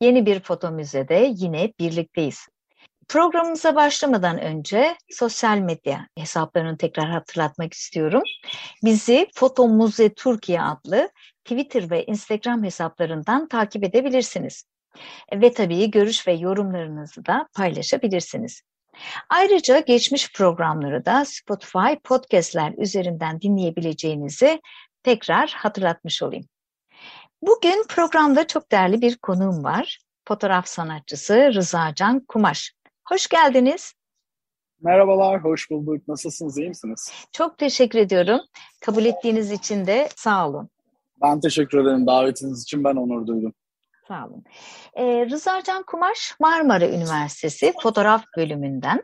Yeni bir foto müzede yine birlikteyiz. Programımıza başlamadan önce sosyal medya hesaplarını tekrar hatırlatmak istiyorum. Bizi Foto Muze Türkiye adlı Twitter ve Instagram hesaplarından takip edebilirsiniz. Ve tabii görüş ve yorumlarınızı da paylaşabilirsiniz. Ayrıca geçmiş programları da Spotify podcastler üzerinden dinleyebileceğinizi tekrar hatırlatmış olayım. Bugün programda çok değerli bir konuğum var. Fotoğraf sanatçısı Rıza Can Kumaş. Hoş geldiniz. Merhabalar, hoş bulduk. Nasılsınız, iyi misiniz? Çok teşekkür ediyorum. Kabul ettiğiniz için de sağ olun. Ben teşekkür ederim davetiniz için. Ben onur duydum. Sağ olun. Ee, Rıza Can Kumaş Marmara Üniversitesi Fotoğraf Bölümünden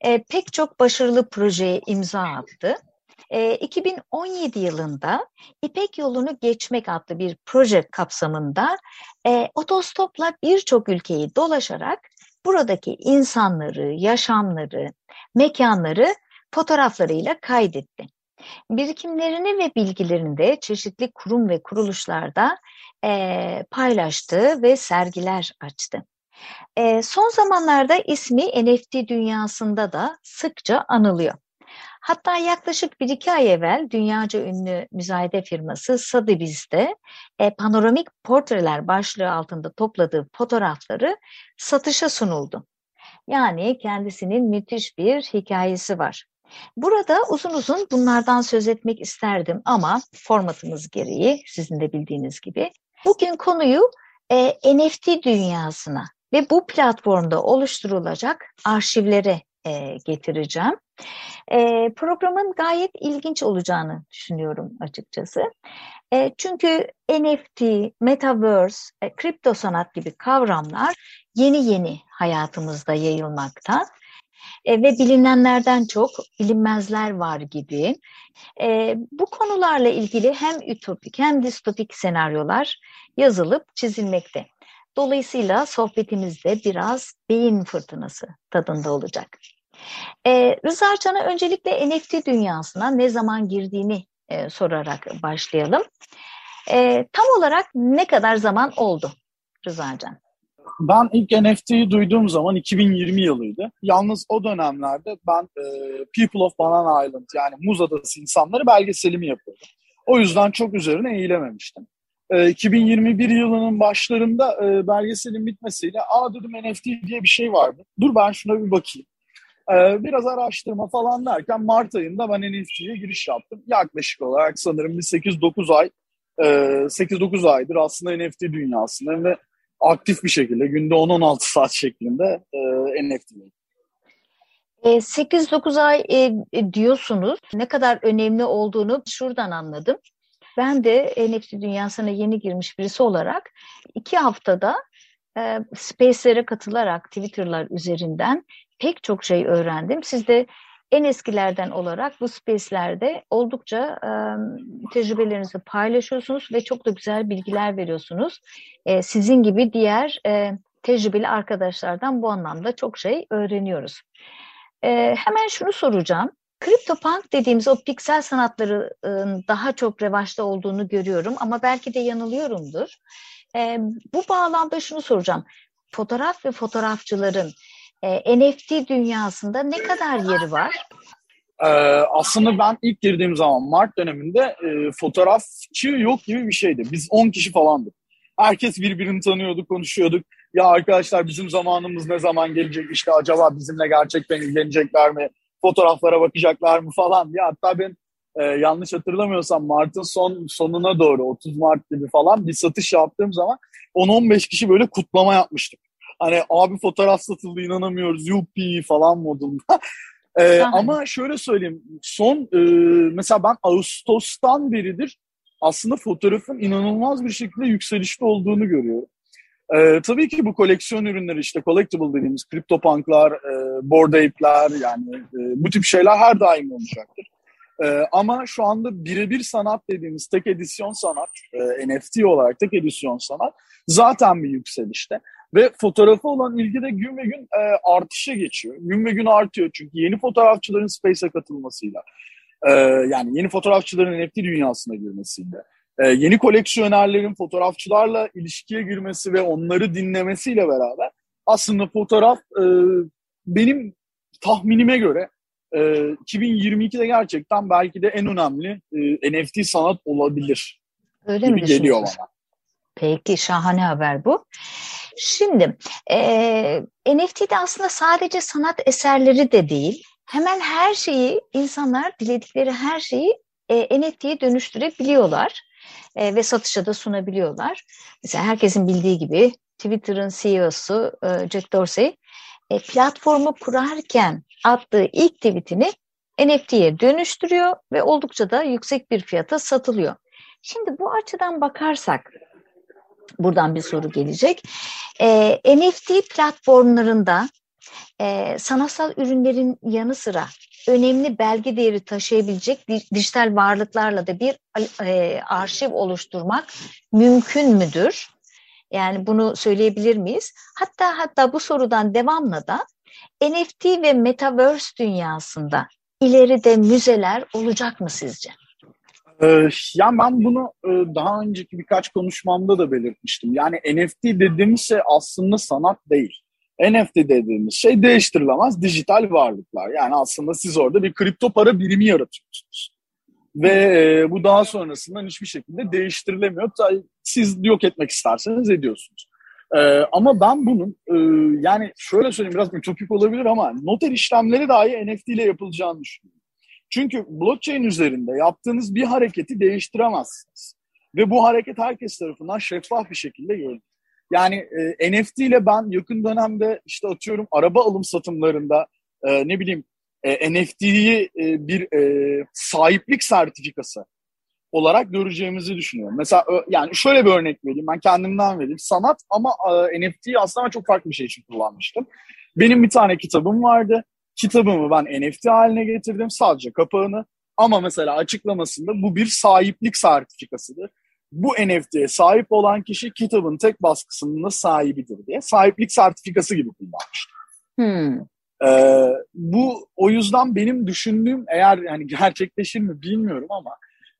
e, pek çok başarılı projeye imza attı. E, 2017 yılında İpek Yolunu Geçmek adlı bir proje kapsamında e, otostopla birçok ülkeyi dolaşarak buradaki insanları, yaşamları, mekanları fotoğraflarıyla kaydetti. Birikimlerini ve bilgilerini de çeşitli kurum ve kuruluşlarda e, paylaştı ve sergiler açtı. E, son zamanlarda ismi NFT dünyasında da sıkça anılıyor. Hatta yaklaşık bir iki ay evvel dünyaca ünlü müzayede firması Sotheby's'te e, panoramik portreler başlığı altında topladığı fotoğrafları satışa sunuldu. Yani kendisinin müthiş bir hikayesi var. Burada uzun uzun bunlardan söz etmek isterdim ama formatımız gereği sizin de bildiğiniz gibi bugün konuyu e, NFT dünyasına ve bu platformda oluşturulacak arşivlere e, getireceğim. E, programın gayet ilginç olacağını düşünüyorum açıkçası. E, çünkü NFT, Metaverse, e, kripto sanat gibi kavramlar yeni yeni hayatımızda yayılmakta. E, ve bilinenlerden çok bilinmezler var gibi. E, bu konularla ilgili hem ütopik hem distopik senaryolar yazılıp çizilmekte. Dolayısıyla sohbetimizde biraz beyin fırtınası tadında olacak. Ee, Rıza Can'a öncelikle NFT dünyasına ne zaman girdiğini e, sorarak başlayalım. E, tam olarak ne kadar zaman oldu Rıza Can? Ben ilk NFT'yi duyduğum zaman 2020 yılıydı. Yalnız o dönemlerde ben e, People of Banana Island yani Muz Adası insanları belgeselimi yapıyordum. O yüzden çok üzerine eğilememiştim. E, 2021 yılının başlarında e, belgeselin bitmesiyle aa dedim NFT diye bir şey vardı. Dur ben şuna bir bakayım. Ee, biraz araştırma falan derken Mart ayında ben NFT'ye giriş yaptım. Yaklaşık olarak sanırım bir 8-9 ay 8-9 e, aydır aslında NFT dünyasında ve aktif bir şekilde günde 10-16 saat şeklinde e, NFT'leyim. 8-9 ay e, diyorsunuz. Ne kadar önemli olduğunu şuradan anladım. Ben de NFT dünyasına yeni girmiş birisi olarak iki haftada e, Space'lere katılarak Twitter'lar üzerinden pek çok şey öğrendim. Siz de en eskilerden olarak bu space'lerde oldukça e, tecrübelerinizi paylaşıyorsunuz ve çok da güzel bilgiler veriyorsunuz. E, sizin gibi diğer e, tecrübeli arkadaşlardan bu anlamda çok şey öğreniyoruz. E, hemen şunu soracağım. CryptoPunk dediğimiz o piksel sanatların daha çok revaçta olduğunu görüyorum ama belki de yanılıyorumdur. E, bu bağlamda şunu soracağım. Fotoğraf ve fotoğrafçıların e, NFT dünyasında ne kadar yeri var? Ee, aslında ben ilk girdiğim zaman Mart döneminde e, fotoğrafçı yok gibi bir şeydi. Biz 10 kişi falandık. Herkes birbirini tanıyordu, konuşuyorduk. Ya arkadaşlar bizim zamanımız ne zaman gelecek? İşte acaba bizimle gerçekten ilgilenecekler mi? Fotoğraflara bakacaklar mı falan Ya Hatta ben e, yanlış hatırlamıyorsam Mart'ın son sonuna doğru 30 Mart gibi falan bir satış yaptığım zaman 10-15 kişi böyle kutlama yapmıştık. Hani abi fotoğraf satıldı inanamıyoruz yuppi falan modunda. ee, ama şöyle söyleyeyim son e, mesela ben Ağustos'tan beridir aslında fotoğrafın inanılmaz bir şekilde yükselişte olduğunu görüyorum. Ee, tabii ki bu koleksiyon ürünleri işte collectible dediğimiz CryptoPunk'lar, e, Bored Ape'ler yani e, bu tip şeyler her daim olacaktır. E, ama şu anda birebir sanat dediğimiz tek edisyon sanat, e, NFT olarak tek edisyon sanat zaten bir yükselişte. Ve fotoğrafı olan ilgi de gün ve gün e, artışa geçiyor. Gün ve gün artıyor çünkü yeni fotoğrafçıların Space'e katılmasıyla, e, yani yeni fotoğrafçıların NFT dünyasına girmesiyle, e, yeni koleksiyonerlerin fotoğrafçılarla ilişkiye girmesi ve onları dinlemesiyle beraber aslında fotoğraf e, benim tahminime göre e, 2022'de gerçekten belki de en önemli e, NFT sanat olabilir. Öyle mi geliyor bana. Peki şahane haber bu. Şimdi e, NFT'de aslında sadece sanat eserleri de değil, hemen her şeyi insanlar diledikleri her şeyi e, NFT'ye dönüştürebiliyorlar e, ve satışa da sunabiliyorlar. Mesela herkesin bildiği gibi Twitter'ın CEO'su e, Jack Dorsey e, platformu kurarken attığı ilk tweetini NFT'ye dönüştürüyor ve oldukça da yüksek bir fiyata satılıyor. Şimdi bu açıdan bakarsak buradan bir soru gelecek. E, NFT platformlarında e, sanatsal ürünlerin yanı sıra önemli belge değeri taşıyabilecek dijital varlıklarla da bir e, arşiv oluşturmak mümkün müdür? Yani bunu söyleyebilir miyiz? Hatta hatta bu sorudan devamla da NFT ve Metaverse dünyasında ileride müzeler olacak mı sizce? Ee, yani ben bunu e, daha önceki birkaç konuşmamda da belirtmiştim. Yani NFT dediğimiz şey aslında sanat değil. NFT dediğimiz şey değiştirilemez dijital varlıklar. Yani aslında siz orada bir kripto para birimi yaratıyorsunuz. Ve e, bu daha sonrasında hiçbir şekilde değiştirilemiyor. Siz yok etmek isterseniz ediyorsunuz. E, ama ben bunun yani şöyle söyleyeyim biraz ütopik olabilir ama noter işlemleri dahi NFT ile yapılacağını düşünüyorum. Çünkü blockchain üzerinde yaptığınız bir hareketi değiştiremezsiniz. Ve bu hareket herkes tarafından şeffaf bir şekilde görülür. Yani e, NFT ile ben yakın dönemde işte atıyorum araba alım satımlarında e, ne bileyim e, NFT'yi e, bir e, sahiplik sertifikası olarak göreceğimizi düşünüyorum. Mesela yani şöyle bir örnek vereyim. Ben kendimden vereyim. Sanat ama e, NFT'yi aslında çok farklı bir şey için kullanmıştım. Benim bir tane kitabım vardı. Kitabımı ben NFT haline getirdim. Sadece kapağını. Ama mesela açıklamasında bu bir sahiplik sertifikasıdır. Bu NFT'ye sahip olan kişi kitabın tek baskısının da sahibidir diye. Sahiplik sertifikası gibi kullanmıştım. Hmm. Ee, bu o yüzden benim düşündüğüm eğer yani gerçekleşir mi bilmiyorum ama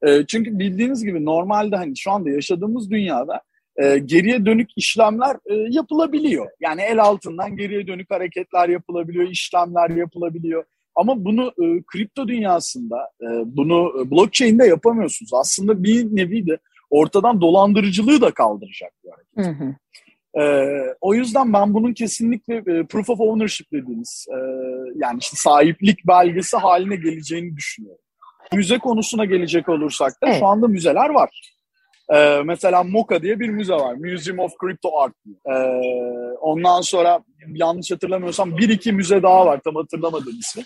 e, çünkü bildiğiniz gibi normalde hani şu anda yaşadığımız dünyada e, geriye dönük işlemler e, yapılabiliyor. Yani el altından geriye dönük hareketler yapılabiliyor, işlemler yapılabiliyor. Ama bunu e, kripto dünyasında, e, bunu blockchain'de yapamıyorsunuz. Aslında bir nevi de ortadan dolandırıcılığı da kaldıracak bu hareket. Hı hı. Ee, o yüzden ben bunun kesinlikle e, proof of ownership dediğimiz e, yani işte sahiplik belgesi haline geleceğini düşünüyorum. Müze konusuna gelecek olursak da evet. şu anda müzeler var. Ee, mesela MoCA diye bir müze var. Museum of Crypto Art. Ee, ondan sonra yanlış hatırlamıyorsam bir iki müze daha var. Tam hatırlamadım ismi.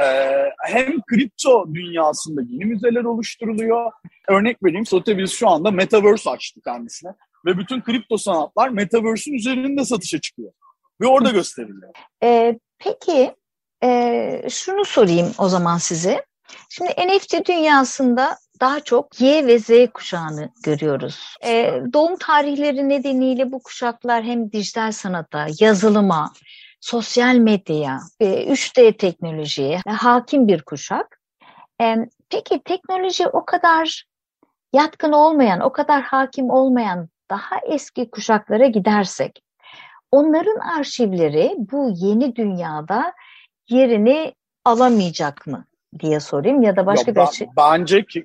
Ee, hem kripto dünyasında yeni müzeler oluşturuluyor. Örnek vereyim Sotheby's şu anda Metaverse açtı kendisine. Ve bütün kripto sanatlar Metaverse'ün üzerinde satışa çıkıyor. Ve orada gösteriliyor. Ee, peki e, şunu sorayım o zaman size. Şimdi NFT dünyasında daha çok Y ve Z kuşağını görüyoruz. Ee, doğum tarihleri nedeniyle bu kuşaklar hem dijital sanata, yazılıma, sosyal medyaya, 3D teknolojiye hakim bir kuşak. Ee, peki teknoloji o kadar yatkın olmayan, o kadar hakim olmayan daha eski kuşaklara gidersek, onların arşivleri bu yeni dünyada yerini alamayacak mı diye sorayım ya da başka ya bir şey. Bence ki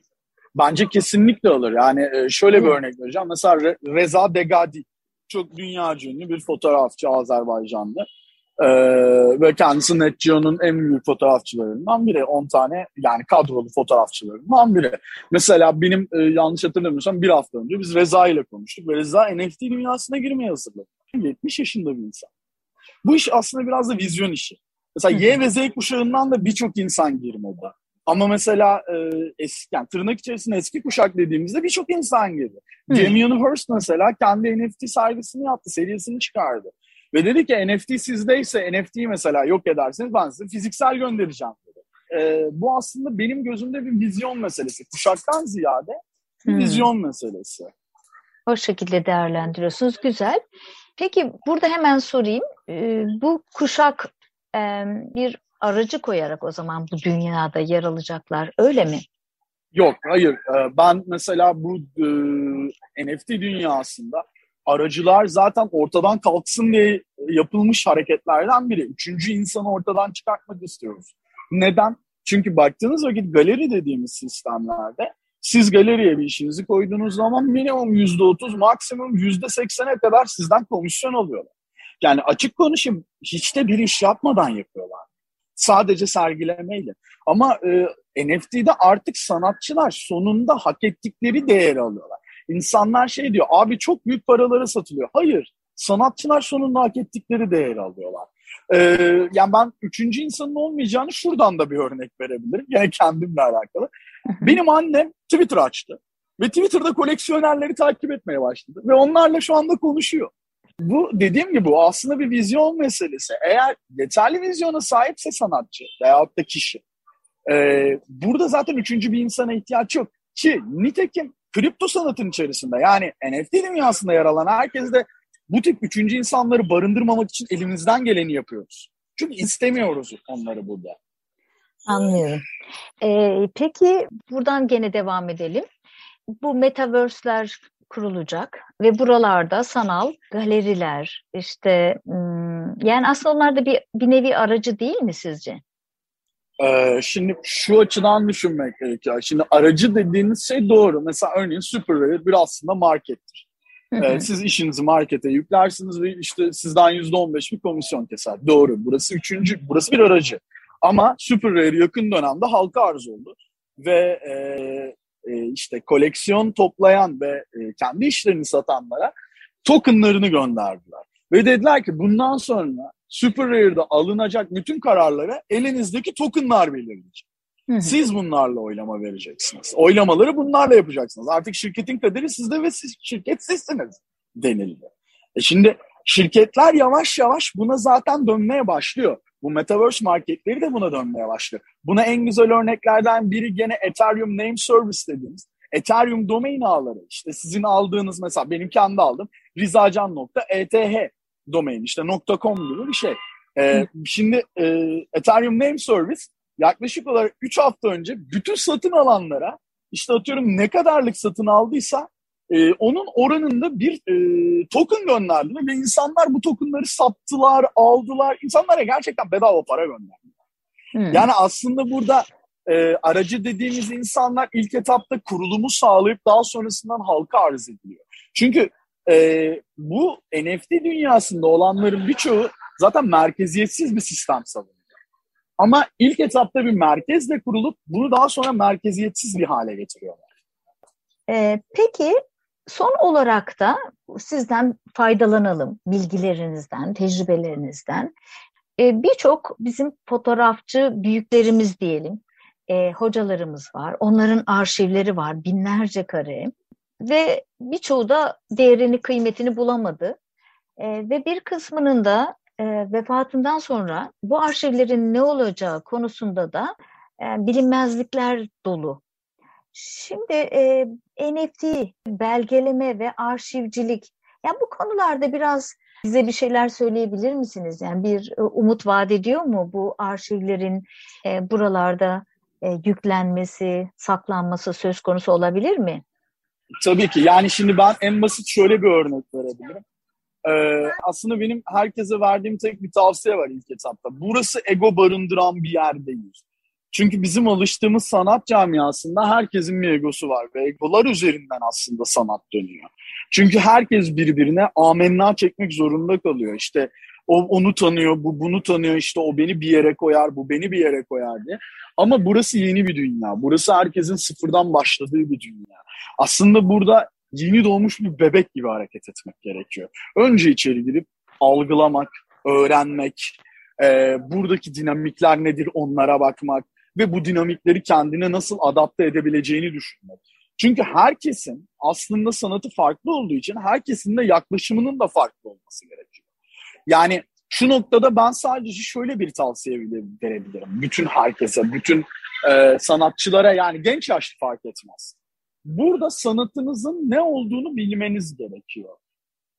bence kesinlikle alır. Yani e, şöyle bir örnek vereceğim. Mesela Reza Degadi çok dünya ünlü bir fotoğrafçı Azerbaycanlı. Ee, ve kendisi NetGeo'nun en büyük fotoğrafçılarından biri. 10 tane yani kadrolu fotoğrafçılarından biri. Mesela benim e, yanlış hatırlamıyorsam bir hafta önce biz Reza ile konuştuk ve Reza NFT dünyasına girmeye hazırladı. 70 yaşında bir insan. Bu iş aslında biraz da vizyon işi. Mesela Y ve Z kuşağından da birçok insan girmedi. Ama mesela e, eski, yani tırnak içerisinde eski kuşak dediğimizde birçok insan geliyor. Hmm. Damien Hirst mesela kendi NFT sergisini yaptı, serisini çıkardı. Ve dedi ki NFT sizdeyse NFT'yi mesela yok ederseniz ben size fiziksel göndereceğim dedi. E, bu aslında benim gözümde bir vizyon meselesi. Kuşaktan ziyade bir hmm. vizyon meselesi. O şekilde değerlendiriyorsunuz. Güzel. Peki burada hemen sorayım. E, bu kuşak bir aracı koyarak o zaman bu dünyada yer alacaklar öyle mi? Yok hayır. Ee, ben mesela bu e, NFT dünyasında aracılar zaten ortadan kalksın diye yapılmış hareketlerden biri. Üçüncü insanı ortadan çıkartmak istiyoruz. Neden? Çünkü baktığınız vakit galeri dediğimiz sistemlerde siz galeriye bir işinizi koyduğunuz zaman minimum yüzde otuz, maksimum yüzde seksene kadar sizden komisyon alıyorlar. Yani açık konuşayım hiç de bir iş yapmadan yapıyorlar. Sadece sergilemeyle. Ama e, NFT'de artık sanatçılar sonunda hak ettikleri değeri alıyorlar. İnsanlar şey diyor abi çok büyük paralara satılıyor. Hayır sanatçılar sonunda hak ettikleri değeri alıyorlar. Ee, yani ben üçüncü insanın olmayacağını şuradan da bir örnek verebilirim. Yani kendimle alakalı. Benim annem Twitter açtı. Ve Twitter'da koleksiyonerleri takip etmeye başladı. Ve onlarla şu anda konuşuyor. Bu dediğim gibi aslında bir vizyon meselesi. Eğer yeterli vizyona sahipse sanatçı veyahut da kişi. E, burada zaten üçüncü bir insana ihtiyaç yok. Ki nitekim kripto sanatın içerisinde yani NFT dünyasında yer alan herkes de bu tip üçüncü insanları barındırmamak için elimizden geleni yapıyoruz. Çünkü istemiyoruz onları burada. Anlıyorum. Ee, peki buradan gene devam edelim. Bu metaverse'ler kurulacak ve buralarda sanal galeriler işte yani aslında onlar da bir, bir nevi aracı değil mi sizce? Ee, şimdi şu açıdan düşünmek gerekiyor. Şimdi aracı dediğiniz şey doğru. Mesela örneğin Superware bir aslında markettir. Ee, siz işinizi markete yüklersiniz ve işte sizden yüzde on beş bir komisyon keser. Doğru. Burası üçüncü, burası bir aracı. Ama Superware yakın dönemde halka arz oldu. Ve e, e, işte koleksiyon toplayan ve e, kendi işlerini satanlara tokenlarını gönderdiler. Ve dediler ki bundan sonra Super Rare'da alınacak bütün kararlara elinizdeki tokenlar belirleyecek. Siz bunlarla oylama vereceksiniz. Oylamaları bunlarla yapacaksınız. Artık şirketin kaderi sizde ve siz, şirket sizsiniz denildi. E şimdi şirketler yavaş yavaş buna zaten dönmeye başlıyor. Bu Metaverse marketleri de buna dönmeye başlıyor. Buna en güzel örneklerden biri gene Ethereum Name Service dediğimiz. Ethereum domain ağları. İşte sizin aldığınız mesela benim kendi aldım. rizacan.eth domain işte .com gibi bir şey. Ee, şimdi e, Ethereum Name Service yaklaşık olarak 3 hafta önce bütün satın alanlara işte atıyorum ne kadarlık satın aldıysa e, onun oranında bir e, token gönderdi ve insanlar bu tokenları sattılar, aldılar. İnsanlara gerçekten bedava para gönderdiler. Hmm. Yani aslında burada e, aracı dediğimiz insanlar ilk etapta kurulumu sağlayıp daha sonrasından halka arz ediliyor. Çünkü e, bu NFT dünyasında olanların birçoğu zaten merkeziyetsiz bir sistem savunuyor. Ama ilk etapta bir merkezle kurulup bunu daha sonra merkeziyetsiz bir hale getiriyorlar. Ee, peki Son olarak da sizden faydalanalım, bilgilerinizden, tecrübelerinizden. E, Birçok bizim fotoğrafçı büyüklerimiz diyelim, e, hocalarımız var. Onların arşivleri var, binlerce kare. Ve birçoğu da değerini, kıymetini bulamadı. E, ve bir kısmının da vefatından sonra bu arşivlerin ne olacağı konusunda da bilinmezlikler dolu. Şimdi e, NFT, belgeleme ve arşivcilik, yani bu konularda biraz bize bir şeyler söyleyebilir misiniz? Yani bir e, umut vaat ediyor mu bu arşivlerin e, buralarda e, yüklenmesi, saklanması söz konusu olabilir mi? Tabii ki. Yani şimdi ben en basit şöyle bir örnek verebilirim. Ee, aslında benim herkese verdiğim tek bir tavsiye var ilk etapta. Burası ego barındıran bir yer değil. Çünkü bizim alıştığımız sanat camiasında herkesin bir egosu var ve egolar üzerinden aslında sanat dönüyor. Çünkü herkes birbirine amenna çekmek zorunda kalıyor. İşte o onu tanıyor, bu bunu tanıyor, işte o beni bir yere koyar, bu beni bir yere koyar diye. Ama burası yeni bir dünya. Burası herkesin sıfırdan başladığı bir dünya. Aslında burada yeni doğmuş bir bebek gibi hareket etmek gerekiyor. Önce içeri girip algılamak, öğrenmek, e, buradaki dinamikler nedir onlara bakmak, ve bu dinamikleri kendine nasıl adapte edebileceğini düşünmek. Çünkü herkesin aslında sanatı farklı olduğu için herkesin de yaklaşımının da farklı olması gerekiyor. Yani şu noktada ben sadece şöyle bir tavsiye verebilirim. Bütün herkese, bütün e, sanatçılara yani genç yaşlı fark etmez. Burada sanatınızın ne olduğunu bilmeniz gerekiyor.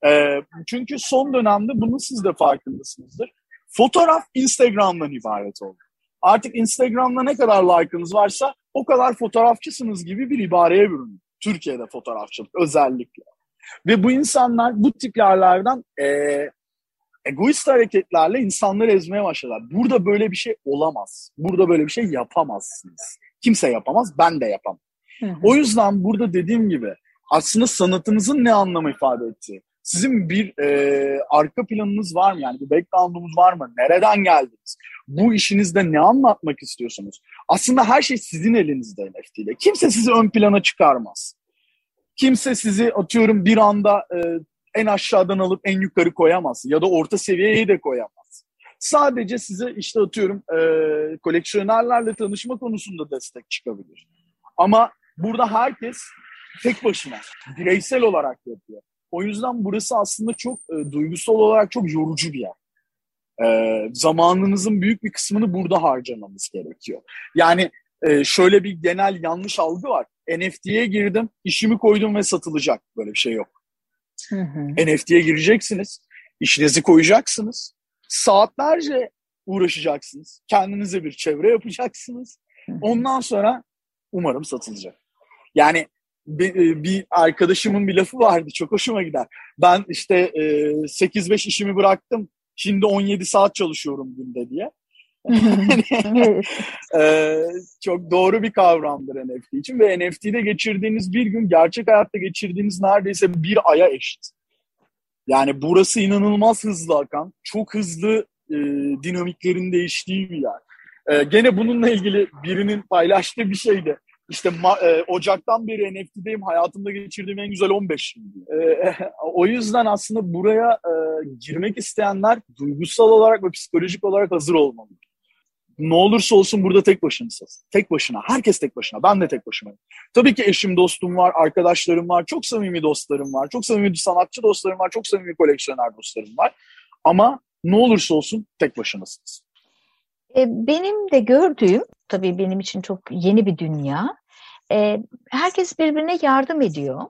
E, çünkü son dönemde bunu siz de farkındasınızdır. Fotoğraf Instagram'dan ibaret oldu. Artık Instagram'da ne kadar like'ınız varsa o kadar fotoğrafçısınız gibi bir ibareye büründü. Türkiye'de fotoğrafçılık özellikle. Ve bu insanlar bu tip yerlerden e, egoist hareketlerle insanları ezmeye başladılar. Burada böyle bir şey olamaz. Burada böyle bir şey yapamazsınız. Kimse yapamaz, ben de yapamam. Hı hı. O yüzden burada dediğim gibi aslında sanatınızın ne anlamı ifade ettiği. Sizin bir e, arka planınız var mı? Yani bir background'unuz var mı? Nereden geldiniz? Bu işinizde ne anlatmak istiyorsunuz? Aslında her şey sizin elinizde NFT ile. Kimse sizi ön plana çıkarmaz. Kimse sizi atıyorum bir anda e, en aşağıdan alıp en yukarı koyamaz. Ya da orta seviyeye de koyamaz. Sadece size işte atıyorum e, koleksiyonerlerle tanışma konusunda destek çıkabilir. Ama burada herkes tek başına, bireysel olarak yapıyor. O yüzden burası aslında çok e, duygusal olarak çok yorucu bir yer. E, zamanınızın büyük bir kısmını burada harcamamız gerekiyor. Yani e, şöyle bir genel yanlış algı var. NFT'ye girdim, işimi koydum ve satılacak. Böyle bir şey yok. Hı hı. NFT'ye gireceksiniz, işinizi koyacaksınız, saatlerce uğraşacaksınız, kendinize bir çevre yapacaksınız. Ondan sonra umarım satılacak. Yani bir, e, bir arkadaşımın bir lafı vardı çok hoşuma gider. Ben işte e, 8-5 işimi bıraktım şimdi 17 saat çalışıyorum günde diye. e, çok doğru bir kavramdır NFT için ve NFT'de geçirdiğiniz bir gün gerçek hayatta geçirdiğiniz neredeyse bir aya eşit. Yani burası inanılmaz hızlı akan, çok hızlı e, dinamiklerin değiştiği bir yer. E, gene bununla ilgili birinin paylaştığı bir şeydi. İşte e, Ocak'tan beri NFT'deyim. Hayatımda geçirdiğim en güzel 15 yıl. E, o yüzden aslında buraya e, girmek isteyenler duygusal olarak ve psikolojik olarak hazır olmalı. Ne olursa olsun burada tek başınasınız. Tek başına. Herkes tek başına. Ben de tek başımayım. Tabii ki eşim, dostum var, arkadaşlarım var. Çok samimi dostlarım var. Çok samimi sanatçı dostlarım var. Çok samimi koleksiyoner dostlarım var. Ama ne olursa olsun tek başınasınız. E, benim de gördüğüm, tabii benim için çok yeni bir dünya. E, herkes birbirine yardım ediyor.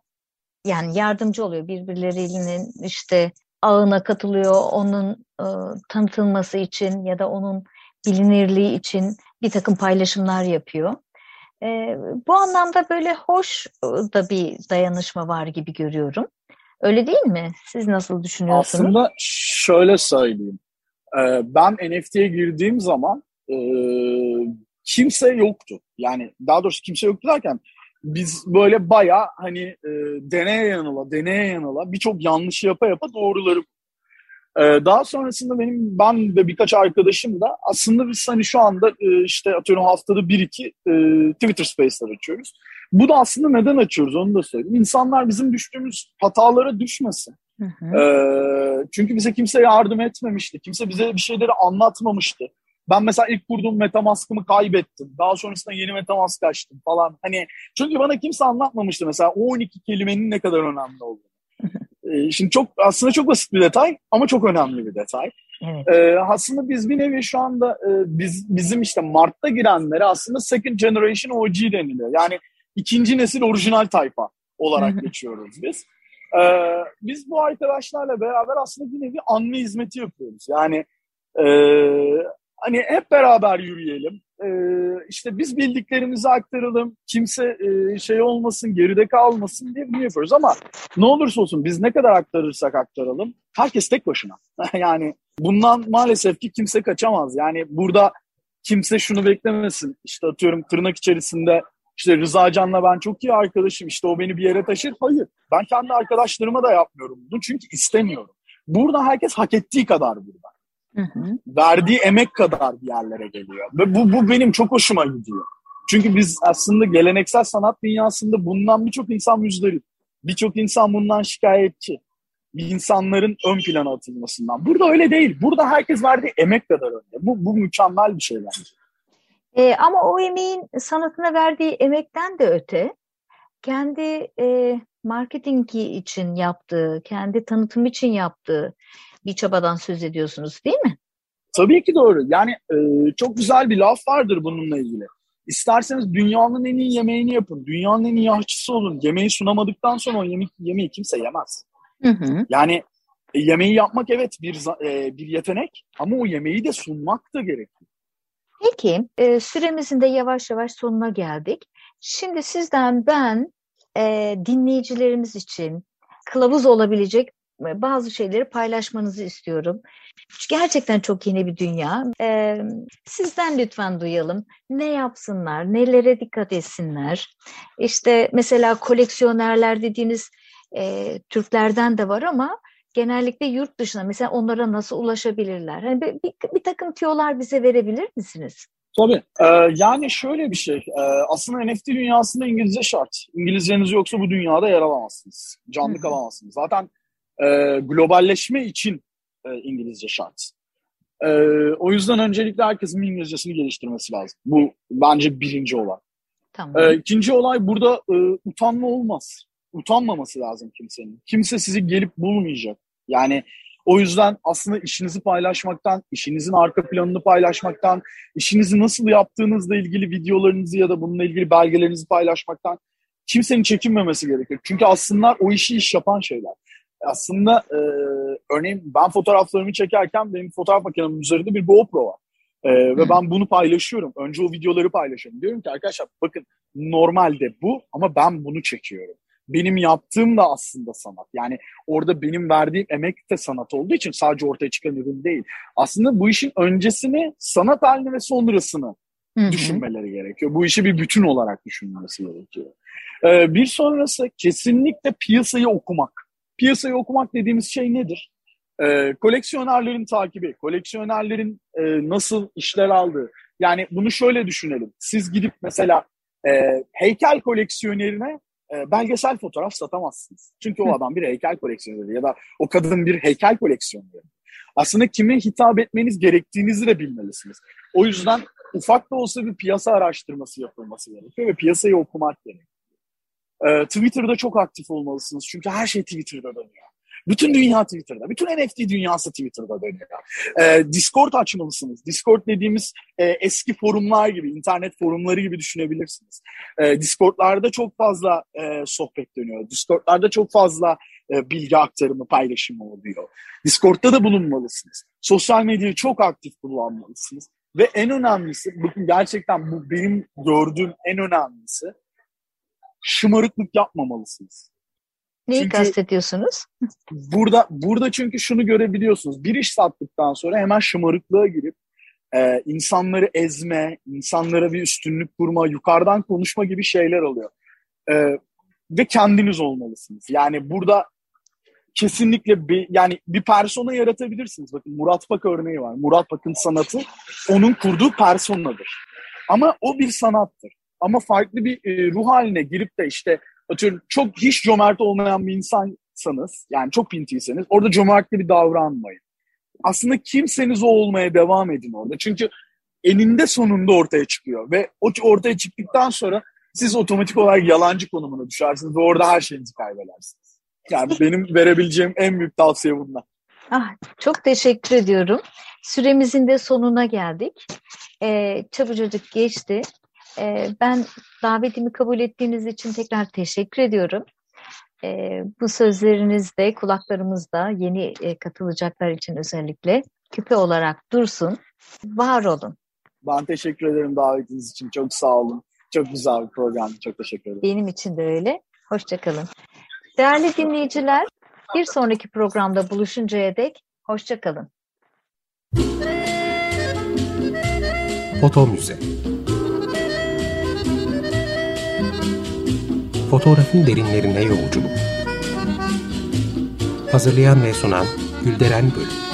Yani yardımcı oluyor birbirlerinin işte ağına katılıyor, onun e, tanıtılması için ya da onun bilinirliği için bir takım paylaşımlar yapıyor. Bu anlamda böyle hoş da bir dayanışma var gibi görüyorum. Öyle değil mi? Siz nasıl düşünüyorsunuz? Aslında şöyle söyleyeyim. Ee, ben NFT'ye girdiğim zaman e, kimse yoktu. Yani daha doğrusu kimse yoktu derken biz böyle baya hani e, deneye yanıla, deneye yanıla birçok yanlış yapa yapa doğruları ee, daha sonrasında benim ben de birkaç arkadaşım da aslında biz hani şu anda e, işte atıyorum haftada bir iki e, Twitter Space'ler açıyoruz. Bu da aslında neden açıyoruz onu da söyleyeyim. İnsanlar bizim düştüğümüz hatalara düşmesin. Hı hı. Ee, çünkü bize kimse yardım etmemişti. Kimse bize bir şeyleri anlatmamıştı. Ben mesela ilk kurduğum Metamask'ımı kaybettim. Daha sonrasında yeni Metamask açtım falan. Hani çünkü bana kimse anlatmamıştı mesela o 12 kelimenin ne kadar önemli olduğunu. Ee, şimdi çok aslında çok basit bir detay ama çok önemli bir detay. Evet. Ee, aslında biz bir nevi şu anda e, biz bizim işte Mart'ta girenlere aslında second generation OG deniliyor. Yani ikinci nesil orijinal tayfa olarak geçiyoruz biz. Ee, biz bu arkadaşlarla beraber aslında bir nevi anma hizmeti yapıyoruz. Yani e, hani hep beraber yürüyelim. E, işte biz bildiklerimizi aktaralım. Kimse e, şey olmasın, geride kalmasın diye bunu yapıyoruz. Ama ne olursa olsun biz ne kadar aktarırsak aktaralım herkes tek başına. yani bundan maalesef ki kimse kaçamaz. Yani burada kimse şunu beklemesin. İşte atıyorum tırnak içerisinde işte Rıza Can'la ben çok iyi arkadaşım. İşte o beni bir yere taşır. Hayır. Ben kendi arkadaşlarıma da yapmıyorum bunu. Çünkü istemiyorum. Burada herkes hak ettiği kadar burada. Hı hı. Verdiği emek kadar bir yerlere geliyor. Ve bu, bu benim çok hoşuma gidiyor. Çünkü biz aslında geleneksel sanat dünyasında bundan birçok insan müzdarip. Birçok insan bundan şikayetçi. İnsanların ön plana atılmasından. Burada öyle değil. Burada herkes verdiği emek kadar önde. Bu, bu mükemmel bir şey bence. E, ama o emeğin sanatına verdiği emekten de öte kendi e, marketingi için yaptığı, kendi tanıtım için yaptığı bir çabadan söz ediyorsunuz değil mi? Tabii ki doğru. Yani e, çok güzel bir laf vardır bununla ilgili. İsterseniz dünyanın en iyi yemeğini yapın. Dünyanın en iyi aşçısı olun. Yemeği sunamadıktan sonra o yemek, yemeği kimse yemez. Hı hı. Yani e, yemeği yapmak evet bir e, bir yetenek ama o yemeği de sunmak da gerekiyor. Peki, e, süremizin de yavaş yavaş sonuna geldik. Şimdi sizden ben e, dinleyicilerimiz için kılavuz olabilecek e, bazı şeyleri paylaşmanızı istiyorum. Gerçekten çok yeni bir dünya. E, sizden lütfen duyalım. Ne yapsınlar, nelere dikkat etsinler? İşte mesela koleksiyonerler dediğiniz e, Türklerden de var ama genellikle yurt dışına mesela onlara nasıl ulaşabilirler? Hani bir, bir, bir takım tiyolar bize verebilir misiniz? Tabii. Ee, yani şöyle bir şey. Ee, aslında NFT dünyasında İngilizce şart. İngilizceniz yoksa bu dünyada yer alamazsınız. Canlı kalamazsınız. Zaten e, globalleşme için e, İngilizce şart. E, o yüzden öncelikle herkesin İngilizcesini geliştirmesi lazım. Bu bence birinci olay. Tamam. E, ikinci olay burada e, utanma olmaz. Utanmaması lazım kimsenin. Kimse sizi gelip bulmayacak. Yani o yüzden aslında işinizi paylaşmaktan, işinizin arka planını paylaşmaktan, işinizi nasıl yaptığınızla ilgili videolarınızı ya da bununla ilgili belgelerinizi paylaşmaktan kimsenin çekinmemesi gerekiyor. Çünkü aslında o işi iş yapan şeyler. Aslında e, örneğin ben fotoğraflarımı çekerken benim fotoğraf makinemin üzerinde bir GoPro var. E, ve ben bunu paylaşıyorum. Önce o videoları paylaşıyorum. Diyorum ki arkadaşlar bakın normalde bu ama ben bunu çekiyorum benim yaptığım da aslında sanat. Yani orada benim verdiğim emek de sanat olduğu için sadece ortaya çıkan ürün değil. Aslında bu işin öncesini, sanat halini ve sonrasını Hı-hı. düşünmeleri gerekiyor. Bu işi bir bütün olarak düşünmesi gerekiyor. Ee, bir sonrası kesinlikle piyasayı okumak. Piyasayı okumak dediğimiz şey nedir? Ee, koleksiyonerlerin takibi, koleksiyonerlerin e, nasıl işler aldığı. Yani bunu şöyle düşünelim. Siz gidip mesela e, heykel koleksiyonerine e, belgesel fotoğraf satamazsınız. Çünkü o adam bir heykel koleksiyoneri ya da o kadın bir heykel koleksiyoneri. Aslında kime hitap etmeniz gerektiğinizi de bilmelisiniz. O yüzden ufak da olsa bir piyasa araştırması yapılması gerekiyor ve piyasayı okumak gerekiyor. Ee, Twitter'da çok aktif olmalısınız çünkü her şey Twitter'da dönüyor. Bütün dünya Twitter'da. Bütün NFT dünyası Twitter'da dönüyor. Ee, Discord açmalısınız. Discord dediğimiz e, eski forumlar gibi, internet forumları gibi düşünebilirsiniz. Ee, Discord'larda çok fazla e, sohbet dönüyor. Discord'larda çok fazla e, bilgi aktarımı, paylaşımı oluyor. Discord'da da bulunmalısınız. Sosyal medyayı çok aktif kullanmalısınız. Ve en önemlisi, bakın gerçekten bu benim gördüğüm en önemlisi, şımarıklık yapmamalısınız. Neyi çünkü kastediyorsunuz? Burada burada çünkü şunu görebiliyorsunuz. Bir iş sattıktan sonra hemen şımarıklığa girip e, insanları ezme, insanlara bir üstünlük kurma, yukarıdan konuşma gibi şeyler oluyor. E, ve kendiniz olmalısınız. Yani burada kesinlikle bir, yani bir persona yaratabilirsiniz. Bakın Murat Pak örneği var. Murat Pak'ın sanatı onun kurduğu personadır. Ama o bir sanattır. Ama farklı bir e, ruh haline girip de işte atıyorum çok hiç cömert olmayan bir insansanız yani çok pintiyseniz orada cömertli bir davranmayın. Aslında kimseniz o olmaya devam edin orada. Çünkü eninde sonunda ortaya çıkıyor ve o ortaya çıktıktan sonra siz otomatik olarak yalancı konumuna düşersiniz ve orada her şeyinizi kaybedersiniz. Yani benim verebileceğim en büyük tavsiye bunlar. Ah, çok teşekkür ediyorum. Süremizin de sonuna geldik. Ee, çabucacık geçti. E, ben davetimi kabul ettiğiniz için tekrar teşekkür ediyorum. E, bu sözleriniz de kulaklarımızda yeni e, katılacaklar için özellikle küpe olarak dursun. Var olun. Ben teşekkür ederim davetiniz için. Çok sağ olun. Çok güzel bir program. Çok teşekkür ederim. Benim için de öyle. Hoşçakalın. Değerli dinleyiciler, bir sonraki programda buluşuncaya dek hoşçakalın. Foto Müze Fotoğrafın derinlerine yolculuk. Hazırlayan ve sunan Gülderen Bölüm.